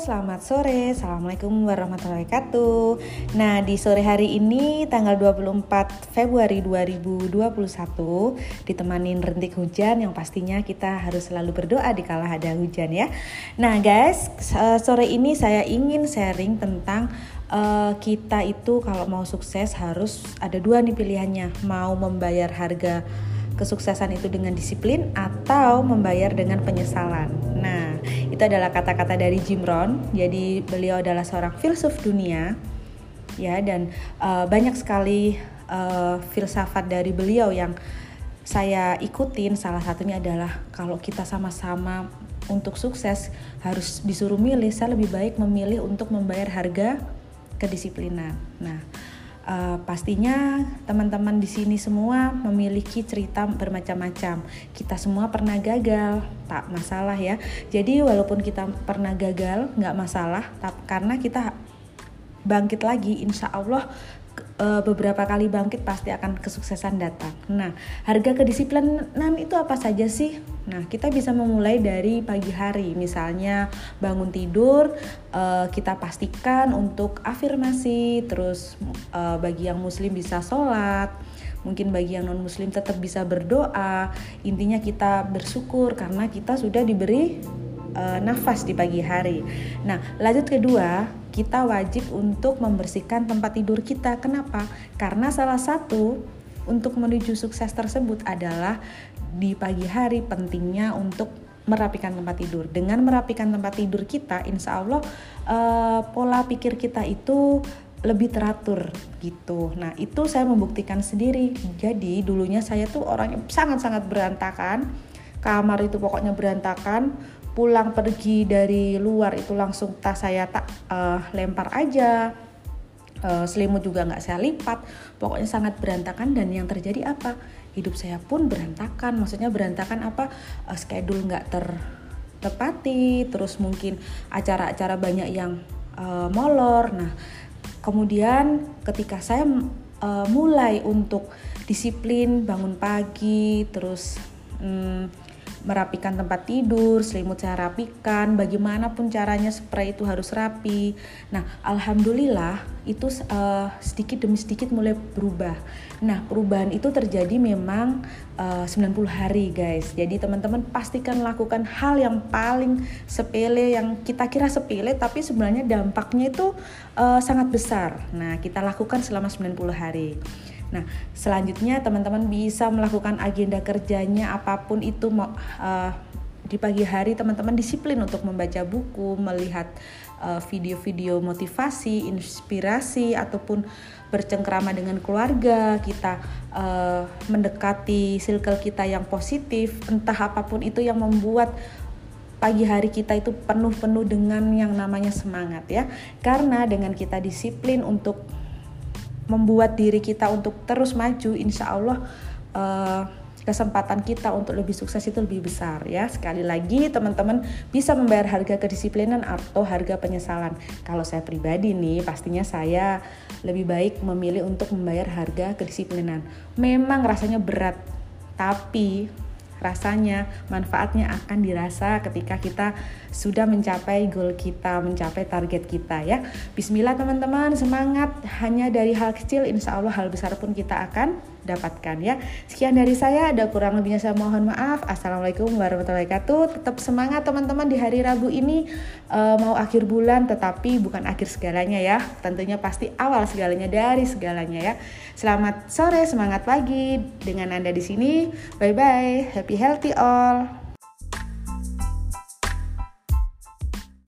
selamat sore. Assalamualaikum warahmatullahi wabarakatuh. Nah, di sore hari ini tanggal 24 Februari 2021 ditemani rintik hujan yang pastinya kita harus selalu berdoa di kala ada hujan ya. Nah, guys, sore ini saya ingin sharing tentang uh, kita itu kalau mau sukses harus ada dua nih pilihannya, mau membayar harga kesuksesan itu dengan disiplin atau membayar dengan penyesalan. Nah, itu adalah kata-kata dari Jim Rohn. Jadi beliau adalah seorang filsuf dunia, ya dan uh, banyak sekali uh, filsafat dari beliau yang saya ikutin. Salah satunya adalah kalau kita sama-sama untuk sukses harus disuruh milih, saya lebih baik memilih untuk membayar harga kedisiplinan. Nah, uh, pastinya teman-teman di sini semua memiliki cerita bermacam-macam. Kita semua pernah gagal, tak masalah ya. Jadi walaupun kita pernah gagal, nggak masalah, karena kita bangkit lagi, insya Allah uh, beberapa kali bangkit pasti akan kesuksesan datang. Nah, harga kedisiplinan itu apa saja sih? Nah, kita bisa memulai dari pagi hari. Misalnya bangun tidur, uh, kita pastikan untuk afirmasi, terus uh, bagi yang muslim bisa sholat, mungkin bagi yang non muslim tetap bisa berdoa. Intinya kita bersyukur karena kita sudah diberi uh, nafas di pagi hari. Nah, lanjut kedua, kita wajib untuk membersihkan tempat tidur kita. Kenapa? Karena salah satu untuk menuju sukses tersebut adalah di pagi hari pentingnya untuk merapikan tempat tidur. Dengan merapikan tempat tidur kita, insya Allah uh, pola pikir kita itu lebih teratur gitu. Nah itu saya membuktikan sendiri. Jadi dulunya saya tuh orangnya sangat-sangat berantakan. Kamar itu pokoknya berantakan pulang pergi dari luar itu langsung tas saya tak uh, lempar aja. Uh, selimut juga nggak saya lipat. Pokoknya sangat berantakan dan yang terjadi apa? Hidup saya pun berantakan. Maksudnya berantakan apa? Uh, schedule nggak tertepati. Terus mungkin acara-acara banyak yang uh, molor. Nah kemudian ketika saya uh, mulai untuk disiplin bangun pagi terus um, merapikan tempat tidur, selimut saya rapikan, bagaimanapun caranya spray itu harus rapi. Nah, alhamdulillah itu uh, sedikit demi sedikit mulai berubah. Nah, perubahan itu terjadi memang eh, uh, 90 hari, guys. Jadi teman-teman pastikan lakukan hal yang paling sepele yang kita kira sepele tapi sebenarnya dampaknya itu uh, sangat besar. Nah, kita lakukan selama 90 hari. Nah, selanjutnya teman-teman bisa melakukan agenda kerjanya apa pun itu uh, di pagi hari teman-teman disiplin untuk membaca buku, melihat uh, video-video uh, motivasi, inspirasi ataupun bercengkrama dengan keluarga, kita uh, mendekati circle kita yang positif, entah apa pun itu yang membuat pagi hari kita itu penuh-penuh dengan yang namanya semangat ya. Karena dengan kita disiplin untuk membuat diri kita untuk terus maju, insya Allah uh, kesempatan kita untuk lebih sukses itu lebih besar ya. Sekali lagi teman-teman bisa membayar harga kedisiplinan atau harga penyesalan. Kalau saya pribadi nih pastinya saya lebih baik memilih untuk membayar harga kedisiplinan. Memang rasanya berat, tapi rasanya manfaatnya akan dirasa ketika kita sudah mencapai goal kita, mencapai target kita ya. Bismillah teman-teman, semangat hanya dari hal kecil insya Allah hal besar pun kita akan dapatkan ya. Sekian dari saya, ada kurang lebihnya saya mohon maaf. Assalamualaikum warahmatullahi wabarakatuh. Tetap semangat teman-teman di hari Rabu ini uh, mau akhir bulan tetapi bukan akhir segalanya ya. Tentunya pasti awal segalanya dari segalanya ya. Selamat sore, semangat pagi dengan Anda di sini. Bye bye. Happy healthy all.